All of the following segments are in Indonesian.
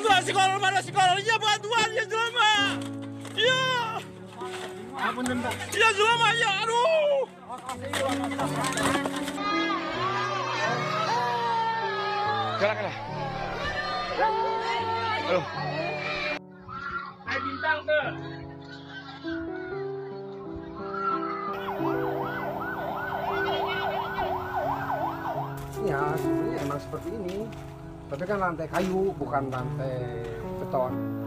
Bantuan sekolah mana sekolahnya bantuan ya jelema. Iya. Iya jelema ya aduh. Kalah kalah. Aduh. bintang ke. Ya, sebenarnya emang seperti ini. Tapi kan lantai kayu, bukan lantai beton.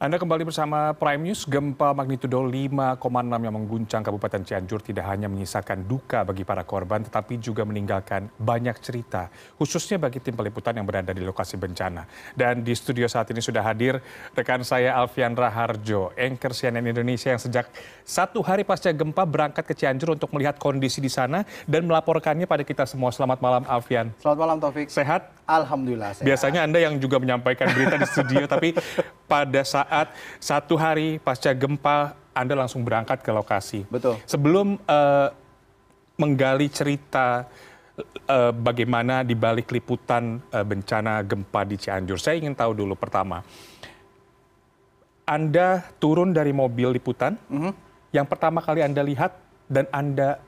Anda kembali bersama Prime News. Gempa magnitudo 5,6 yang mengguncang Kabupaten Cianjur tidak hanya menyisakan duka bagi para korban, tetapi juga meninggalkan banyak cerita, khususnya bagi tim peliputan yang berada di lokasi bencana. Dan di studio saat ini sudah hadir rekan saya Alfian Raharjo, anchor CNN Indonesia yang sejak satu hari pasca gempa berangkat ke Cianjur untuk melihat kondisi di sana dan melaporkannya pada kita semua. Selamat malam Alfian. Selamat malam Taufik. Sehat? Alhamdulillah sehat. Biasanya Anda yang juga menyampaikan berita di studio, tapi pada saat satu hari pasca gempa Anda langsung berangkat ke lokasi. Betul. Sebelum uh, menggali cerita uh, bagaimana di balik liputan uh, bencana gempa di Cianjur, saya ingin tahu dulu pertama, Anda turun dari mobil liputan, mm -hmm. yang pertama kali Anda lihat dan Anda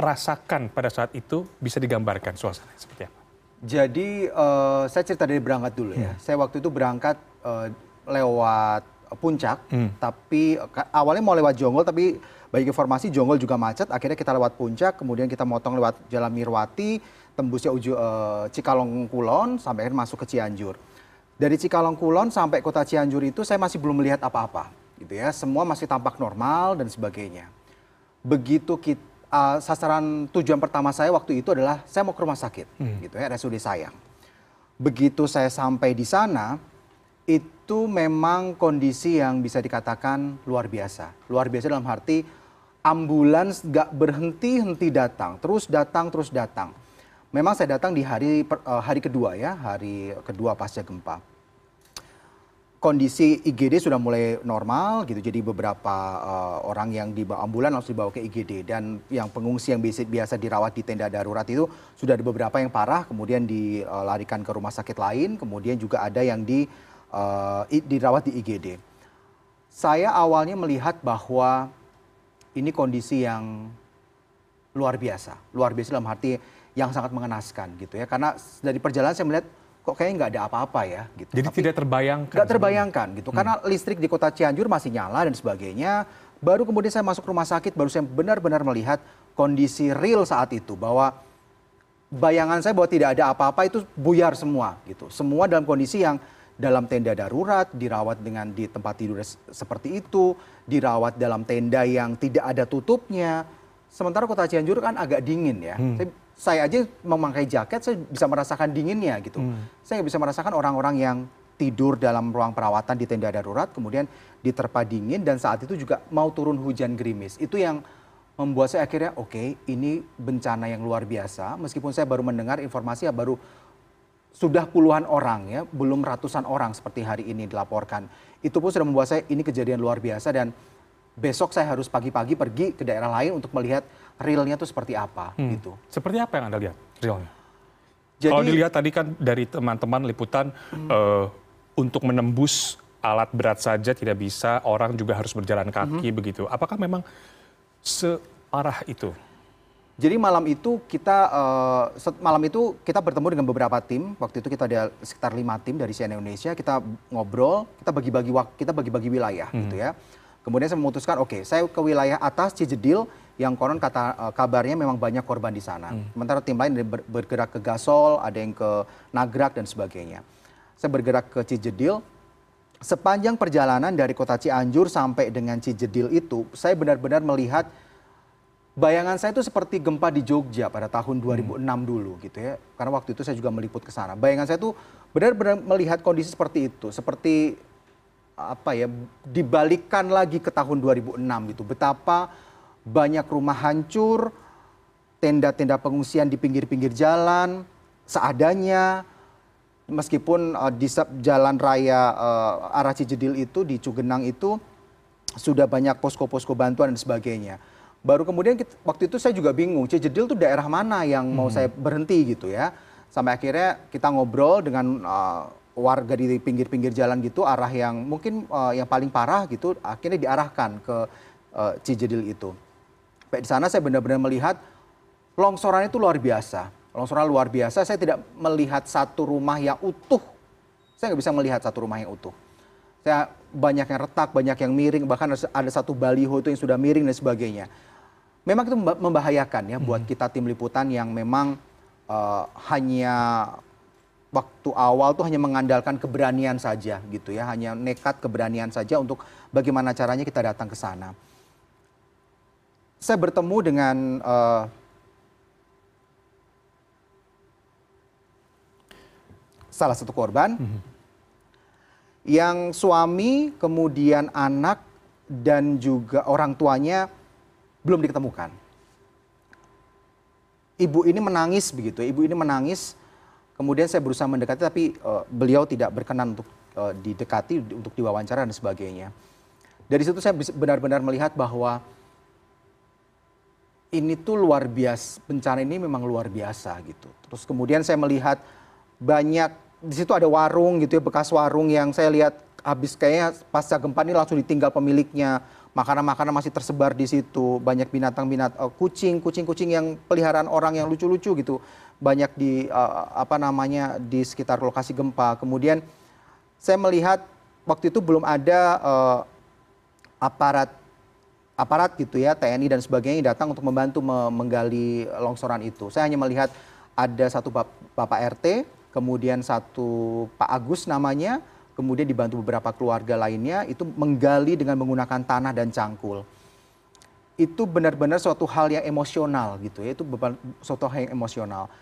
rasakan pada saat itu bisa digambarkan suasana seperti apa? Jadi uh, saya cerita dari berangkat dulu ya. Hmm. Saya waktu itu berangkat uh, lewat puncak, hmm. tapi awalnya mau lewat Jonggol, tapi bagi informasi Jonggol juga macet. Akhirnya kita lewat puncak, kemudian kita motong lewat Jalan Mirwati, tembusnya uju uh, Cikalong Kulon, sampai akhirnya masuk ke Cianjur. Dari Cikalong Kulon sampai kota Cianjur itu saya masih belum melihat apa-apa, gitu ya. Semua masih tampak normal dan sebagainya. Begitu kita uh, sasaran tujuan pertama saya waktu itu adalah saya mau ke rumah sakit, hmm. gitu ya, RSUD Sayang. Begitu saya sampai di sana, itu memang kondisi yang bisa dikatakan luar biasa. Luar biasa dalam arti ambulans gak berhenti-henti datang, terus datang, terus datang. Memang saya datang di hari uh, hari kedua ya, hari kedua pasca gempa kondisi IGD sudah mulai normal gitu. Jadi beberapa uh, orang yang dibawa ambulan langsung dibawa ke IGD dan yang pengungsi yang biasa, biasa dirawat di tenda darurat itu sudah ada beberapa yang parah kemudian dilarikan ke rumah sakit lain, kemudian juga ada yang di uh, dirawat di IGD. Saya awalnya melihat bahwa ini kondisi yang luar biasa, luar biasa dalam arti yang sangat mengenaskan gitu ya. Karena dari perjalanan saya melihat kok kayaknya nggak ada apa-apa ya gitu. Jadi Tapi tidak terbayangkan. Nggak terbayangkan gitu, hmm. karena listrik di kota Cianjur masih nyala dan sebagainya. Baru kemudian saya masuk rumah sakit, baru saya benar-benar melihat kondisi real saat itu bahwa bayangan saya bahwa tidak ada apa-apa itu buyar semua gitu. Semua dalam kondisi yang dalam tenda darurat, dirawat dengan di tempat tidur seperti itu, dirawat dalam tenda yang tidak ada tutupnya. Sementara kota Cianjur kan agak dingin ya. Hmm. Saya saya aja memakai jaket saya bisa merasakan dinginnya gitu. Hmm. Saya bisa merasakan orang-orang yang tidur dalam ruang perawatan di tenda darurat kemudian diterpa dingin dan saat itu juga mau turun hujan gerimis. Itu yang membuat saya akhirnya oke okay, ini bencana yang luar biasa meskipun saya baru mendengar informasi ya baru sudah puluhan orang ya, belum ratusan orang seperti hari ini dilaporkan. Itu pun sudah membuat saya ini kejadian luar biasa dan besok saya harus pagi-pagi pergi ke daerah lain untuk melihat realnya itu seperti apa hmm. gitu. Seperti apa yang Anda lihat realnya? Jadi, Kalau dilihat tadi kan dari teman-teman liputan hmm. uh, untuk menembus alat berat saja tidak bisa, orang juga harus berjalan kaki hmm. begitu. Apakah memang separah itu? Jadi malam itu kita uh, malam itu kita bertemu dengan beberapa tim. Waktu itu kita ada sekitar lima tim dari CNN Indonesia. Kita ngobrol, kita bagi-bagi kita bagi-bagi wilayah hmm. gitu ya. Kemudian saya memutuskan, oke, okay, saya ke wilayah atas Cijedil yang konon kata uh, kabarnya memang banyak korban di sana. Hmm. Sementara tim lain ber, bergerak ke Gasol, ada yang ke Nagrak dan sebagainya. Saya bergerak ke Cijedil. Sepanjang perjalanan dari kota Cianjur sampai dengan Cijedil itu, saya benar-benar melihat bayangan saya itu seperti gempa di Jogja pada tahun 2006 hmm. dulu gitu ya. Karena waktu itu saya juga meliput ke sana. Bayangan saya itu benar-benar melihat kondisi seperti itu, seperti apa ya dibalikkan lagi ke tahun 2006 itu betapa banyak rumah hancur tenda-tenda pengungsian di pinggir-pinggir jalan seadanya meskipun uh, di jalan raya uh, arah Cijedil itu di Cugenang itu sudah banyak posko-posko bantuan dan sebagainya. Baru kemudian kita- waktu itu saya juga bingung, Cijedil tuh daerah mana yang mau saya berhenti gitu ya. Sampai akhirnya kita ngobrol dengan uh, warga di pinggir-pinggir jalan gitu, arah yang mungkin uh, yang paling parah gitu, akhirnya diarahkan ke uh, Cijedil itu. Sampai di sana saya benar-benar melihat longsoran itu luar biasa. Longsoran luar biasa, saya tidak melihat satu rumah yang utuh. Saya nggak bisa melihat satu rumah yang utuh. Saya banyak yang retak, banyak yang miring, bahkan ada satu baliho itu yang sudah miring dan sebagainya. Memang itu memba- membahayakan ya buat kita tim liputan yang memang eh, hanya waktu awal tuh hanya mengandalkan keberanian saja gitu ya, hanya nekat keberanian saja untuk bagaimana caranya kita datang ke sana. Saya bertemu dengan eh, salah satu korban yang suami, kemudian anak, dan juga orang tuanya belum diketemukan. Ibu ini menangis begitu, ibu ini menangis. Kemudian saya berusaha mendekati, tapi eh, beliau tidak berkenan untuk eh, didekati, di- untuk diwawancara dan sebagainya. Dari situ saya benar-benar melihat bahwa ini tuh luar biasa, bencana ini memang luar biasa gitu. Terus kemudian saya melihat banyak di situ ada warung gitu ya bekas warung yang saya lihat habis kayaknya pasca gempa ini langsung ditinggal pemiliknya. Makanan-makanan masih tersebar di situ, banyak binatang-binatang eh, kucing, kucing-kucing yang peliharaan orang yang lucu-lucu gitu. Banyak di eh, apa namanya di sekitar lokasi gempa. Kemudian saya melihat waktu itu belum ada eh, aparat aparat gitu ya TNI dan sebagainya yang datang untuk membantu me- menggali longsoran itu. Saya hanya melihat ada satu bap- Bapak RT, kemudian satu Pak Agus namanya, kemudian dibantu beberapa keluarga lainnya itu menggali dengan menggunakan tanah dan cangkul. Itu benar-benar suatu hal yang emosional gitu ya, itu suatu hal yang emosional.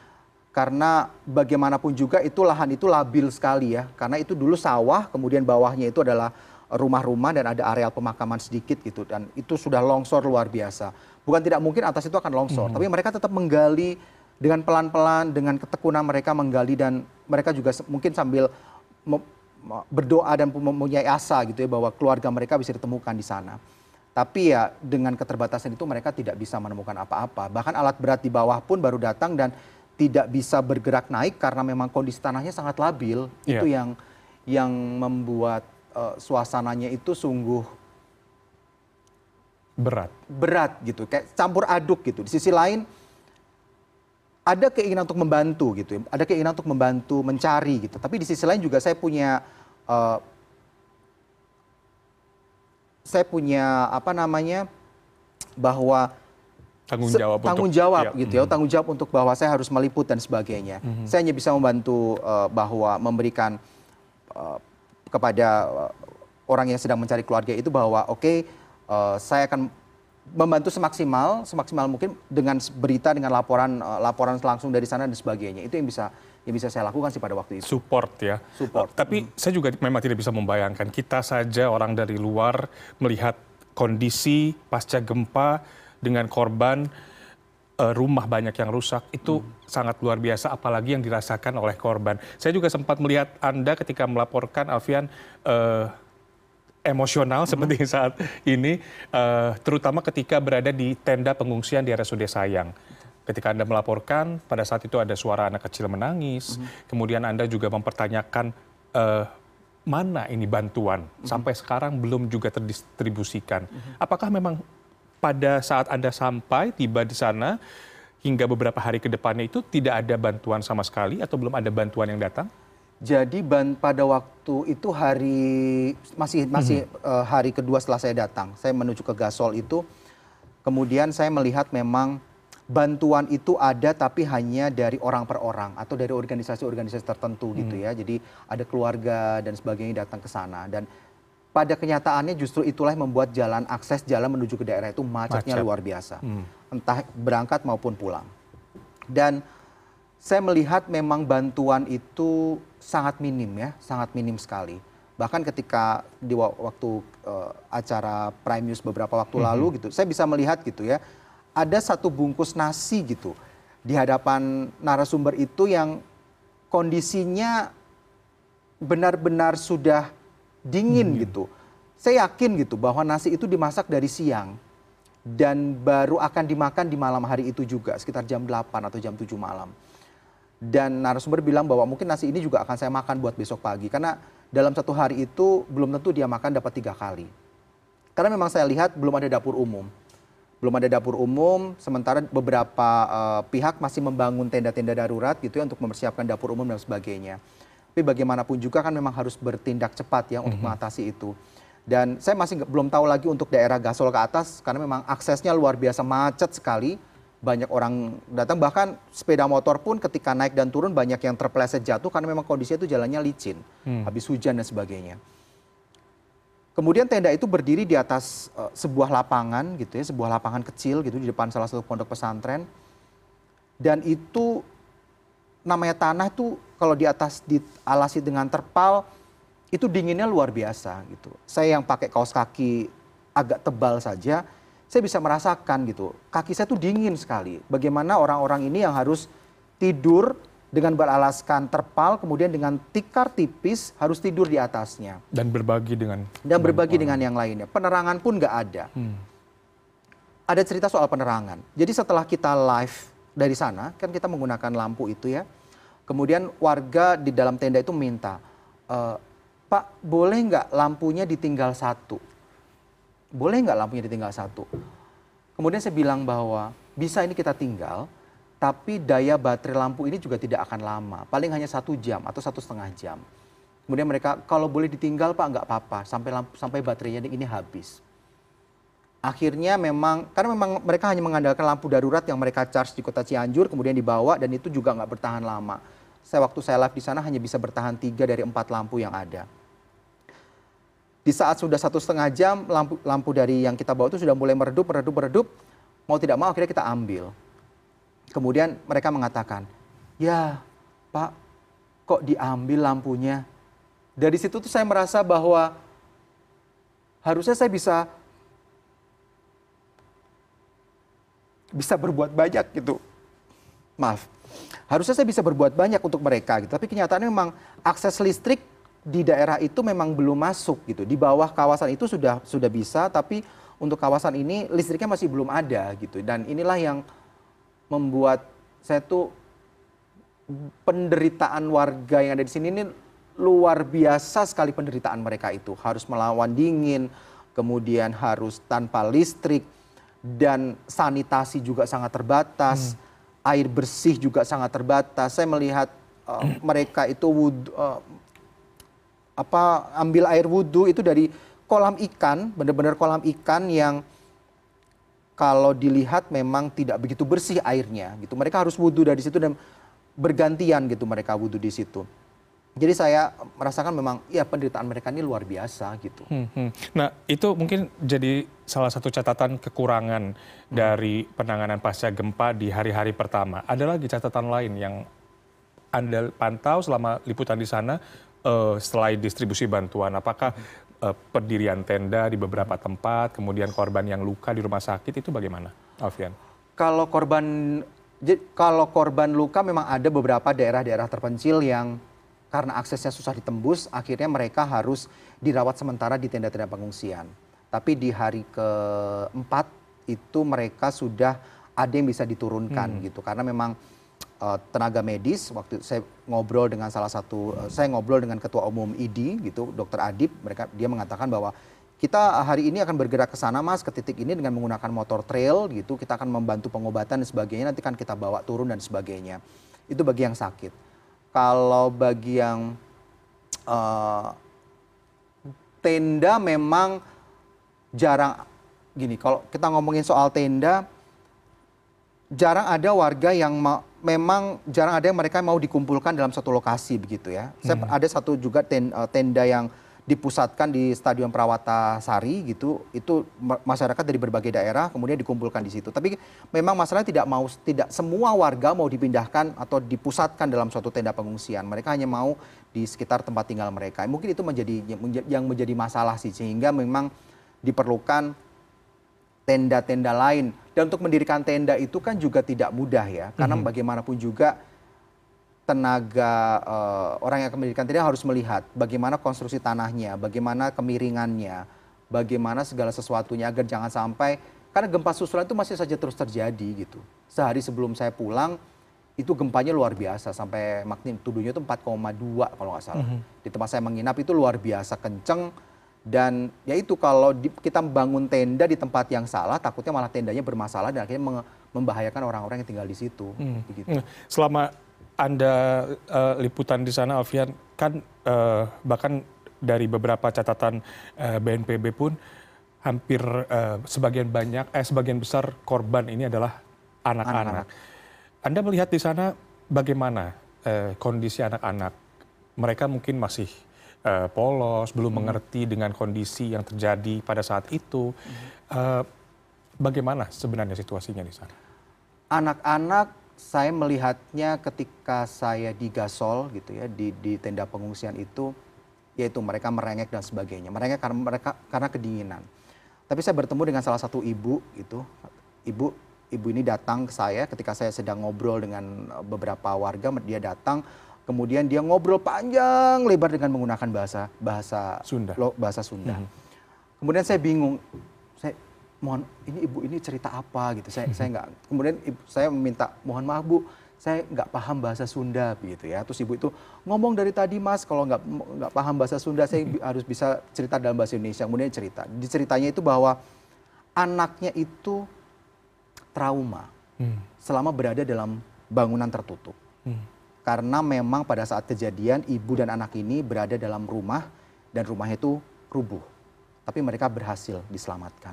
Karena bagaimanapun juga itu lahan itu labil sekali ya, karena itu dulu sawah, kemudian bawahnya itu adalah rumah-rumah dan ada areal pemakaman sedikit gitu dan itu sudah longsor luar biasa. Bukan tidak mungkin atas itu akan longsor, tapi mereka tetap menggali dengan pelan-pelan dengan ketekunan mereka menggali dan mereka juga mungkin sambil berdoa dan mempunyai asa gitu ya bahwa keluarga mereka bisa ditemukan di sana. Tapi ya dengan keterbatasan itu mereka tidak bisa menemukan apa-apa. Bahkan alat berat di bawah pun baru datang dan tidak bisa bergerak naik karena memang kondisi tanahnya sangat labil. Iya. Itu yang yang membuat eh, suasananya itu sungguh Berat. berat gitu, kayak campur aduk gitu. Di sisi lain ada keinginan untuk membantu gitu, ya. ada keinginan untuk membantu mencari gitu. Tapi di sisi lain juga saya punya eh, saya punya apa namanya bahwa Tanggung jawab tanggung untuk jawab Iya. gitu ya, tanggung jawab untuk bahwa saya harus meliput dan sebagainya. Saya hanya bisa membantu eh, bahwa memberikan eh, kepada eh, orang yang sedang mencari keluarga itu bahwa oke eh, saya akan membantu semaksimal semaksimal mungkin dengan berita dengan laporan eh, laporan langsung dari sana dan sebagainya. Itu yang bisa yang bisa saya lakukan sih pada waktu itu. support ya. Support. Tapi saya juga memang tidak bisa membayangkan kita saja orang dari luar melihat kondisi pasca gempa dengan korban eh, rumah banyak yang rusak itu sangat luar biasa apalagi yang dirasakan oleh korban. Saya juga sempat melihat Anda ketika melaporkan Alfian eh, emosional seperti saat ini eh, terutama ketika berada di tenda pengungsian di RSUD Sayang. Ketika Anda melaporkan, pada saat itu ada suara anak kecil menangis, kemudian Anda juga mempertanyakan eh, mana ini bantuan. Sampai sekarang belum juga terdistribusikan. Apakah memang pada saat Anda sampai tiba di sana hingga beberapa hari ke depannya itu tidak ada bantuan sama sekali atau belum ada bantuan yang datang? Jadi ban pada waktu itu hari masih masih eh, hari kedua setelah saya datang, saya menuju ke Gasol itu, kemudian saya melihat memang bantuan itu ada tapi hanya dari orang per orang atau dari organisasi-organisasi tertentu gitu ya. Jadi ada keluarga dan sebagainya datang ke sana dan pada kenyataannya justru itulah yang membuat jalan akses jalan menuju ke daerah itu macetnya Macet. luar biasa. Entah berangkat maupun pulang. Dan saya melihat memang bantuan itu sangat minim ya, sangat minim sekali. Bahkan ketika di wa- waktu eh, acara Prime News beberapa waktu lalu gitu, saya bisa melihat gitu ya, ada satu bungkus nasi gitu di hadapan narasumber itu yang kondisinya benar-benar sudah dingin gitu. Saya yakin gitu bahwa nasi itu dimasak dari siang dan baru akan dimakan di malam hari itu juga sekitar jam 8 atau jam 7 malam. Dan narasumber bilang bahwa mungkin nasi ini juga akan saya makan buat besok pagi karena dalam satu hari itu belum tentu dia makan dapat tiga kali. Karena memang saya lihat belum ada dapur umum. Belum ada dapur umum, sementara beberapa uh, pihak masih membangun tenda-tenda darurat gitu ya untuk mempersiapkan dapur umum dan sebagainya. Tapi bagaimanapun juga kan memang harus bertindak cepat ya untuk mengatasi itu. Dan saya masih belum tahu lagi untuk daerah Gasol ke atas karena memang aksesnya luar biasa macet sekali. Banyak orang datang bahkan sepeda motor pun ketika naik dan turun banyak yang terpeleset jatuh karena memang kondisinya itu jalannya licin, habis hujan dan sebagainya. Kemudian tenda itu berdiri di atas eh, sebuah lapangan gitu ya, sebuah lapangan kecil gitu di depan salah satu pondok pesantren. Dan itu namanya tanah itu kalau di atas dialasi dengan terpal itu dinginnya luar biasa gitu. Saya yang pakai kaos kaki agak tebal saja, saya bisa merasakan gitu. Kaki saya tuh dingin sekali. Bagaimana orang-orang ini yang harus tidur dengan beralaskan terpal, kemudian dengan tikar tipis harus tidur di atasnya Dan berbagi dengan dan berbagi dengan yang lainnya. Penerangan pun nggak ada. Ada cerita soal penerangan. Jadi setelah kita live dari sana, kan kita menggunakan lampu itu ya. Kemudian warga di dalam tenda itu minta, "Eh, Pak boleh nggak lampunya ditinggal satu? Boleh nggak lampunya ditinggal satu? Kemudian saya bilang bahwa bisa ini kita tinggal, tapi daya baterai lampu ini juga tidak akan lama. Paling hanya satu jam atau satu setengah jam. Kemudian mereka kalau boleh ditinggal pak nggak apa-apa sampai lampu, sampai baterainya ini habis. Akhirnya memang karena memang mereka hanya mengandalkan lampu darurat yang mereka charge di kota Cianjur kemudian dibawa dan itu juga nggak bertahan lama. Saya waktu saya live di sana hanya bisa bertahan tiga dari empat lampu yang ada. Di saat sudah satu setengah jam lampu lampu dari yang kita bawa itu sudah mulai meredup meredup meredup mau tidak mau akhirnya kita ambil. Kemudian mereka mengatakan, ya Pak, kok diambil lampunya? Dari situ tuh saya merasa bahwa harusnya saya bisa bisa berbuat banyak gitu. Maaf. Harusnya saya bisa berbuat banyak untuk mereka gitu. Tapi kenyataannya memang akses listrik di daerah itu memang belum masuk gitu. Di bawah kawasan itu sudah sudah bisa, tapi untuk kawasan ini listriknya masih belum ada gitu. Dan inilah yang membuat saya tuh penderitaan warga yang ada di sini ini luar biasa sekali penderitaan mereka itu harus melawan dingin kemudian harus tanpa listrik dan sanitasi juga sangat terbatas air bersih juga sangat terbatas saya melihat uh, mereka itu wud- uh, apa ambil air wudhu itu dari kolam ikan benar-benar kolam ikan yang kalau dilihat memang tidak begitu bersih airnya gitu. Mereka harus wudhu dari situ dan bergantian gitu mereka wudhu di situ. Jadi saya merasakan memang ya penderitaan mereka ini luar biasa gitu. Hmm, hmm. Nah, itu mungkin jadi salah satu catatan kekurangan dari penanganan pasca gempa di hari-hari pertama. Ada lagi catatan lain yang Anda pantau selama liputan di sana eh, selain distribusi bantuan. Apakah eh, pendirian tenda di beberapa tempat, kemudian korban yang luka di rumah sakit itu bagaimana, Alfian? Kalau korban kalau korban luka memang ada beberapa daerah-daerah terpencil yang karena aksesnya susah ditembus, akhirnya mereka harus dirawat sementara di tenda-tenda pengungsian. Tapi di hari keempat itu mereka sudah ada yang bisa diturunkan gitu, karena memang eh, tenaga medis. Waktu saya ngobrol dengan salah satu eh, saya ngobrol dengan ketua umum ID gitu, Dr. Adib, mereka dia mengatakan bahwa kita hari ini akan bergerak ke sana mas ke titik ini dengan menggunakan motor trail gitu. Kita akan membantu pengobatan dan sebagainya. Nanti kan kita bawa turun dan sebagainya. Itu bagi yang sakit. Kalau bagi yang eh, tenda memang jarang. Gini kalau kita ngomongin soal tenda jarang ada warga yang ma- memang jarang ada yang mereka mau dikumpulkan dalam satu lokasi begitu ya. Saya ada satu juga ten- eh, tenda yang dipusatkan di Stadion Perawata Sari gitu. Itu ma- masyarakat dari berbagai daerah kemudian dikumpulkan di situ. Tapi memang masalahnya tidak mau tidak semua warga mau dipindahkan atau dipusatkan dalam suatu tenda pengungsian. Mereka hanya mau di sekitar tempat tinggal mereka. Mungkin itu menjadi yang menjadi masalah sih sehingga memang diperlukan tenda-tenda lain. Dan untuk mendirikan tenda itu kan juga tidak mudah ya. Karena bagaimanapun juga tenaga eh, orang yang akan mendirikan tenda harus melihat bagaimana konstruksi tanahnya, bagaimana kemiringannya, bagaimana segala sesuatunya agar jangan sampai karena gempa susulan itu masih saja terus terjadi gitu. Sehari sebelum saya pulang itu gempanya luar biasa sampai magnitudonya itu 4,2 kalau nggak salah. Di tempat saya menginap itu luar biasa kenceng dan ya itu kalau di- kita bangun tenda di tempat yang salah takutnya malah tendanya bermasalah dan akhirnya menge- membahayakan orang-orang yang tinggal di situ begitu. Hmm. Selama Anda eh, liputan di sana, Alfian, kan eh, bahkan dari beberapa catatan eh, BNPB pun hampir eh, sebagian banyak, eh sebagian besar korban ini adalah anak-anak. Anda melihat di sana bagaimana eh, kondisi anak-anak? Mereka mungkin masih eh, polos, belum mengerti dengan kondisi yang terjadi pada saat itu. Eh, bagaimana sebenarnya situasinya di sana? Anak-anak saya melihatnya ketika saya di Gasol gitu ya di di tenda pengungsian itu yaitu mereka merengek dan sebagainya. Merengek karena mereka karena kedinginan. Tapi saya bertemu dengan salah satu ibu gitu. Ibu ibu ini datang ke saya ketika saya sedang ngobrol dengan beberapa warga dia datang kemudian dia ngobrol panjang lebar dengan menggunakan bahasa bahasa Sunda. lo- bahasa Sunda. Kemudian saya bingung, saya mohon ini ibu ini cerita apa gitu. Saya saya nggak. Kemudian ibu, saya meminta mohon maaf bu, saya nggak paham bahasa Sunda begitu ya. Terus ibu itu ngomong dari tadi mas kalau nggak nggak paham bahasa Sunda saya harus bisa cerita dalam bahasa Indonesia. Kemudian cerita. Di ceritanya itu bahwa anaknya itu trauma selama berada dalam bangunan tertutup. Karena memang pada saat kejadian ibu dan anak ini berada dalam rumah dan rumahnya itu rubuh. Tapi mereka berhasil diselamatkan.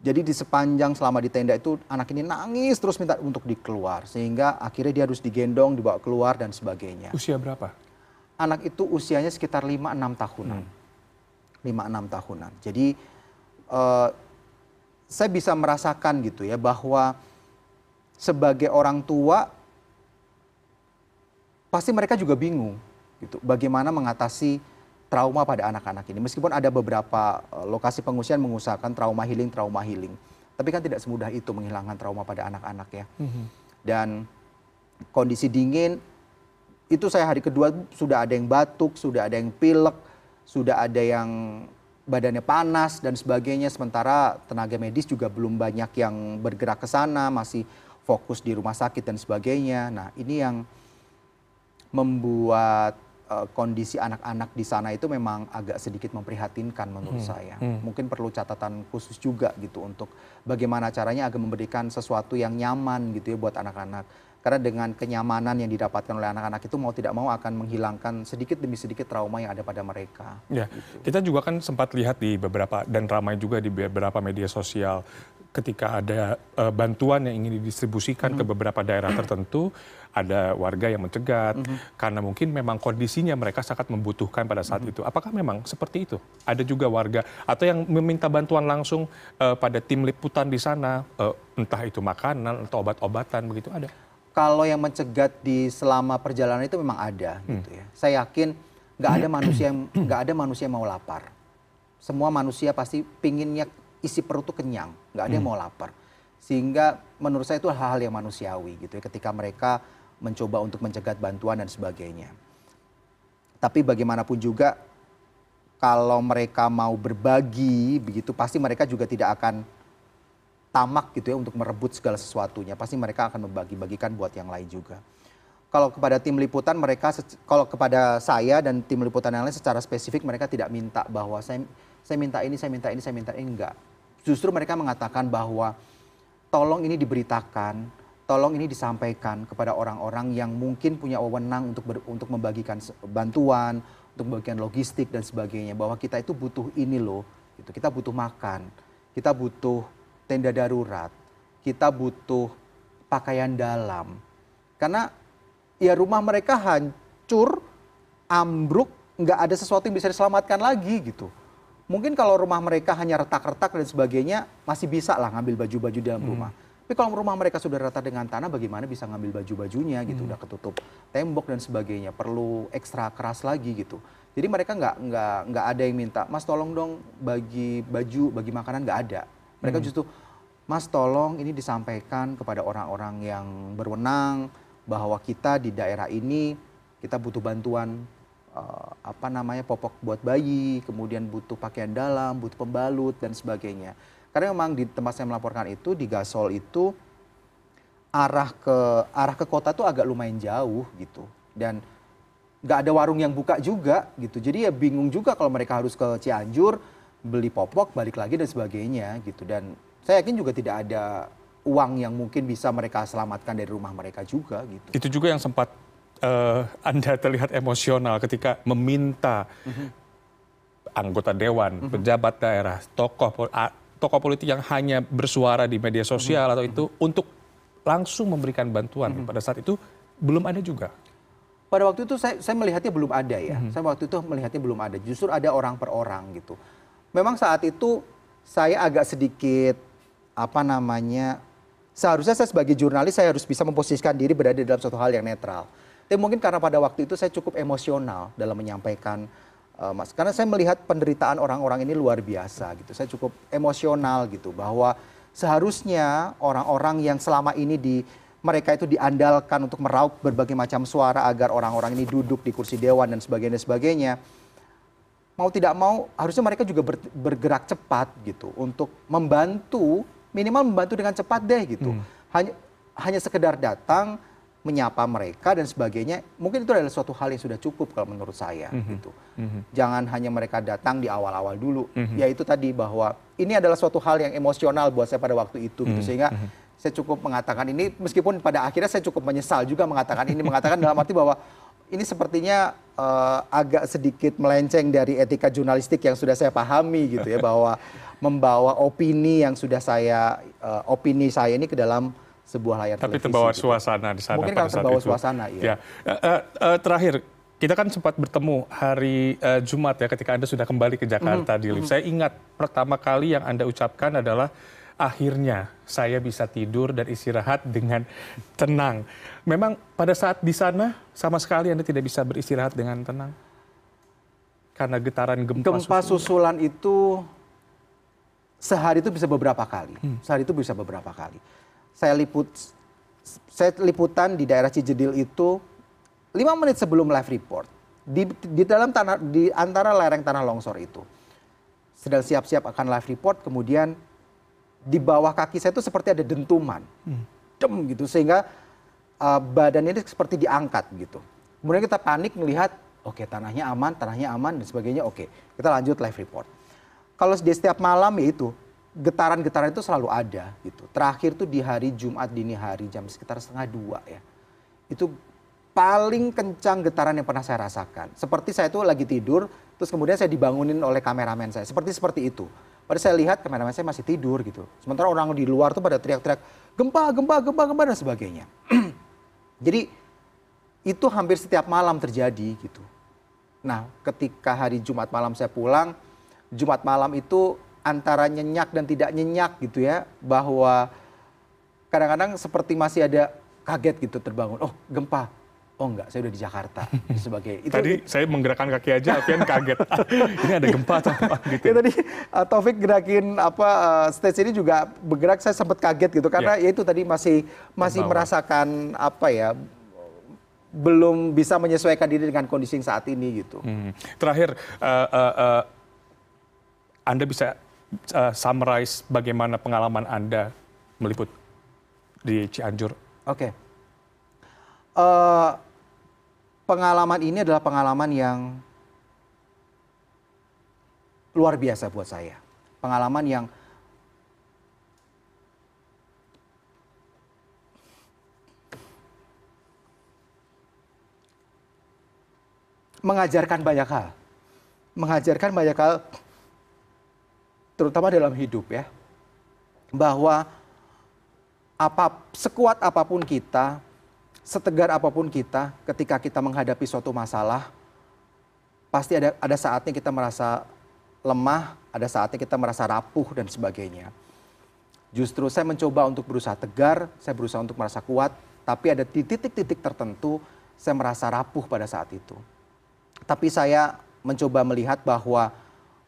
Jadi di sepanjang selama di tenda itu anak ini nangis terus minta untuk dikeluar sehingga akhirnya dia harus digendong, dibawa keluar dan sebagainya. Usia berapa? Anak itu usianya sekitar 5-6 tahunan. 5-6 tahunan. Jadi eh, saya bisa merasakan gitu ya bahwa sebagai orang tua pasti mereka juga bingung gitu bagaimana mengatasi trauma pada anak-anak ini. Meskipun ada beberapa eh, lokasi pengungsian mengusahakan trauma healing trauma healing tapi kan tidak semudah itu menghilangkan trauma pada anak-anak ya. Dan kondisi dingin itu saya hari kedua sudah ada yang batuk sudah ada yang pilek sudah ada yang badannya panas dan sebagainya sementara tenaga medis juga belum banyak yang bergerak ke sana masih fokus di rumah sakit dan sebagainya. Nah ini yang membuat eh, kondisi anak-anak di sana itu memang agak sedikit memprihatinkan menurut saya. Mungkin perlu catatan khusus juga gitu untuk bagaimana caranya agar memberikan sesuatu yang nyaman gitu ya buat anak-anak. Karena dengan kenyamanan yang didapatkan oleh anak-anak itu mau tidak mau akan menghilangkan sedikit demi sedikit trauma yang ada pada mereka. Ya, kita juga kan sempat lihat di beberapa dan ramai juga di beberapa media sosial ketika ada eh, bantuan yang ingin didistribusikan ke beberapa daerah tertentu, ada warga yang mencegat karena mungkin memang kondisinya mereka sangat membutuhkan pada saat itu. Apakah memang seperti itu? Ada juga warga atau yang meminta bantuan langsung eh, pada tim liputan di sana, eh, entah itu makanan atau obat-obatan begitu ada? kalau yang mencegat di selama perjalanan itu memang ada gitu ya. Saya yakin nggak ada manusia yang nggak ada manusia yang mau lapar. Semua manusia pasti pinginnya isi perut tuh kenyang, nggak ada yang mau lapar. Sehingga menurut saya itu hal-hal yang manusiawi gitu ya ketika mereka mencoba untuk mencegat bantuan dan sebagainya. Tapi bagaimanapun juga kalau mereka mau berbagi begitu pasti mereka juga tidak akan tamak gitu ya untuk merebut segala sesuatunya. Pasti mereka akan membagi-bagikan buat yang lain juga. Kalau kepada tim liputan mereka kalau kepada saya dan tim liputan yang lain secara spesifik mereka tidak minta bahwa saya saya minta ini, saya minta ini, saya minta ini enggak. Justru mereka mengatakan bahwa tolong ini diberitakan, tolong ini disampaikan kepada orang-orang yang mungkin punya wewenang untuk ber- untuk membagikan bantuan, untuk membagikan logistik dan sebagainya bahwa kita itu butuh ini loh, gitu. Kita butuh makan, kita butuh tenda darurat, kita butuh pakaian dalam. Karena ya rumah mereka hancur, ambruk, nggak ada sesuatu yang bisa diselamatkan lagi gitu. Mungkin kalau rumah mereka hanya retak-retak dan sebagainya, masih bisa lah ngambil baju-baju di dalam rumah. Tapi kalau rumah mereka sudah rata dengan tanah, bagaimana bisa ngambil baju-bajunya gitu, udah ketutup tembok dan sebagainya, perlu ekstra keras lagi gitu. Jadi mereka nggak nggak nggak ada yang minta, Mas tolong dong bagi baju, bagi makanan nggak ada. Mereka justru, Mas tolong ini disampaikan kepada orang-orang yang berwenang, bahwa kita di daerah ini kita butuh bantuan eh, apa namanya popok buat bayi, kemudian butuh pakaian dalam, butuh pembalut dan sebagainya. Karena memang di tempat saya melaporkan itu di Gasol itu arah ke arah ke kota tuh agak lumayan jauh gitu dan nggak ada warung yang buka juga gitu. Jadi ya bingung juga kalau mereka harus ke Cianjur beli popok balik lagi dan sebagainya gitu dan saya yakin juga tidak ada uang yang mungkin bisa mereka selamatkan dari rumah mereka juga gitu. Itu juga yang sempat eh, Anda terlihat emosional ketika meminta anggota dewan, pejabat daerah, tokoh tokoh politik yang hanya bersuara di media sosial atau itu untuk langsung memberikan bantuan. Pada saat itu belum ada juga. Pada waktu itu saya, saya melihatnya belum ada ya. Saya waktu itu melihatnya belum ada. Justru ada orang per orang gitu. Memang saat itu saya agak sedikit apa namanya seharusnya saya sebagai jurnalis saya harus bisa memposisikan diri berada dalam suatu hal yang netral. Tapi mungkin karena pada waktu itu saya cukup emosional dalam menyampaikan eh, Mas karena saya melihat penderitaan orang-orang ini luar biasa gitu. Saya cukup emosional gitu bahwa seharusnya orang-orang yang selama ini di mereka itu diandalkan untuk meraup berbagai macam suara agar orang-orang ini duduk di kursi dewan dan sebagainya sebagainya. Mau tidak mau harusnya mereka juga ber- bergerak cepat gitu untuk membantu minimal membantu dengan cepat deh gitu. Hanya hanya sekedar datang menyapa mereka dan sebagainya mungkin itu adalah suatu hal yang sudah cukup kalau menurut saya gitu. Jangan hanya mereka datang di awal-awal dulu. Yaitu tadi bahwa ini adalah suatu hal yang emosional buat saya pada waktu itu gitu. Sehingga saya cukup mengatakan ini meskipun pada akhirnya saya cukup menyesal juga mengatakan ini mengatakan dalam arti bahwa ini sepertinya eh, agak sedikit melenceng dari etika jurnalistik yang sudah saya pahami gitu ya bahwa membawa opini yang sudah saya eh, opini saya ini ke dalam sebuah layar Tapi televisi. terbawa gitu. suasana di sana Mungkin saat terbawa itu. suasana, iya. Ya. Eh, eh, terakhir, kita kan sempat bertemu hari eh, Jumat ya ketika Anda sudah kembali ke Jakarta Mhm, di lift. Saya ingat pertama kali yang Anda ucapkan adalah akhirnya saya bisa tidur dan istirahat dengan tenang. Memang pada saat di sana sama sekali Anda tidak bisa beristirahat dengan tenang. Karena getaran gempa, Gempa susulan. susulan itu sehari itu bisa beberapa kali. Hmm. Sehari itu bisa beberapa kali. Saya liput saya liputan di daerah Cijedil itu lima menit sebelum live report. Di, di dalam tanah di antara lereng tanah longsor itu sedang siap-siap akan live report kemudian di bawah kaki saya itu seperti ada dentuman. Dem gitu. Sehingga uh, badan ini seperti diangkat gitu. Kemudian kita panik melihat oke tanahnya aman tanahnya aman dan sebagainya. Oke kita lanjut live report. Kalau di setiap malam ya itu getaran-getaran itu selalu ada gitu. Terakhir tuh di hari Jumat dini hari jam sekitar setengah dua ya. Itu paling kencang getaran yang pernah saya rasakan. Seperti saya tuh lagi tidur, terus kemudian saya dibangunin oleh kameramen saya. Seperti seperti itu. Pada saya lihat kameramen saya masih tidur gitu. Sementara orang di luar tuh pada teriak-teriak gempa, gempa, gempa, gempa dan sebagainya. Jadi itu hampir setiap malam terjadi gitu. Nah, ketika hari Jumat malam saya pulang, Jumat malam itu antara nyenyak dan tidak nyenyak gitu ya, bahwa kadang-kadang seperti masih ada kaget gitu terbangun. Oh, gempa. Oh enggak, saya udah di Jakarta sebagai itu. Tadi saya menggerakkan kaki aja, Alfian kaget. Ini ada gempa atau apa gitu. Ya, tadi uh, Taufik gerakin apa uh, stage ini juga bergerak saya sempat kaget gitu karena ya, itu tadi masih masih Terbawa. merasakan apa ya belum bisa menyesuaikan diri dengan kondisi yang saat ini gitu. Hmm. Terakhir, eh, eh, eh, Anda bisa eh, summarize bagaimana pengalaman Anda meliput di Cianjur? Oke. Eh, pengalaman ini adalah pengalaman yang luar biasa buat saya. Pengalaman yang mengajarkan banyak hal. Mengajarkan banyak hal terutama dalam hidup ya. Bahwa apa sekuat apa pun kita, setegar apa pun kita, ketika kita menghadapi suatu masalah, pasti ada ada saatnya kita merasa lemah, ada saatnya kita merasa rapuh dan sebagainya. Justru saya mencoba untuk berusaha tegar, saya berusaha untuk merasa kuat, tapi ada titik-titik tertentu saya merasa rapuh pada saat itu. Tapi saya mencoba melihat bahwa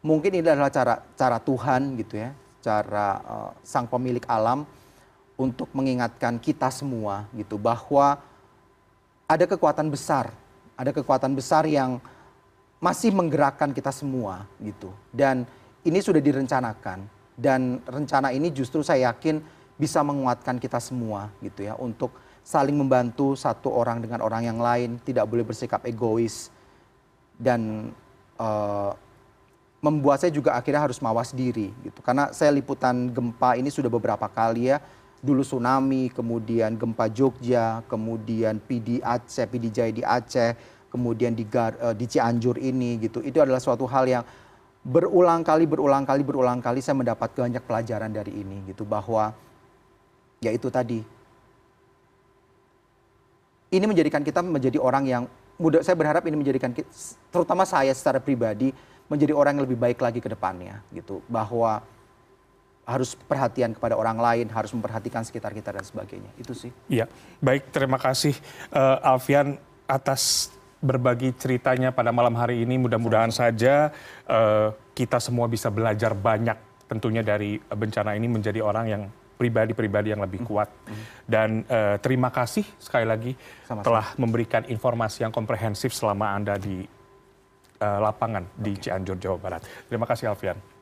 mungkin ini adalah cara cara Tuhan gitu ya, cara eh, sang pemilik alam untuk mengingatkan kita semua gitu bahwa ada kekuatan besar, ada kekuatan besar yang masih menggerakkan kita semua gitu. Dan ini sudah direncanakan dan rencana ini justru saya yakin bisa menguatkan kita semua gitu ya untuk saling membantu satu orang dengan orang yang lain, tidak boleh bersikap egois dan uh, membuat saya juga akhirnya harus mawas diri gitu. Karena saya liputan gempa ini sudah beberapa kali ya. Dulu tsunami, kemudian gempa Jogja, kemudian PD Aceh, PD Jaya di Aceh, kemudian di, Gar, uh, di Cianjur ini gitu. Itu adalah suatu hal yang berulang kali, berulang kali, berulang kali saya mendapat banyak pelajaran dari ini gitu bahwa ya itu tadi ini menjadikan kita menjadi orang yang mudah saya berharap ini menjadikan terutama saya secara pribadi menjadi orang yang lebih baik lagi ke depannya gitu bahwa harus perhatian kepada orang lain, harus memperhatikan sekitar kita dan sebagainya. Itu sih. Iya, baik terima kasih uh, Alfian atas berbagi ceritanya pada malam hari ini. Mudah-mudahan saja uh, kita semua bisa belajar banyak tentunya dari bencana ini menjadi orang yang pribadi-pribadi yang lebih kuat. Dan uh, terima kasih sekali lagi Sama -sama. telah memberikan informasi yang komprehensif selama Anda di lapangan okay. di Cianjur, Jawa Barat. Terima kasih Alfian.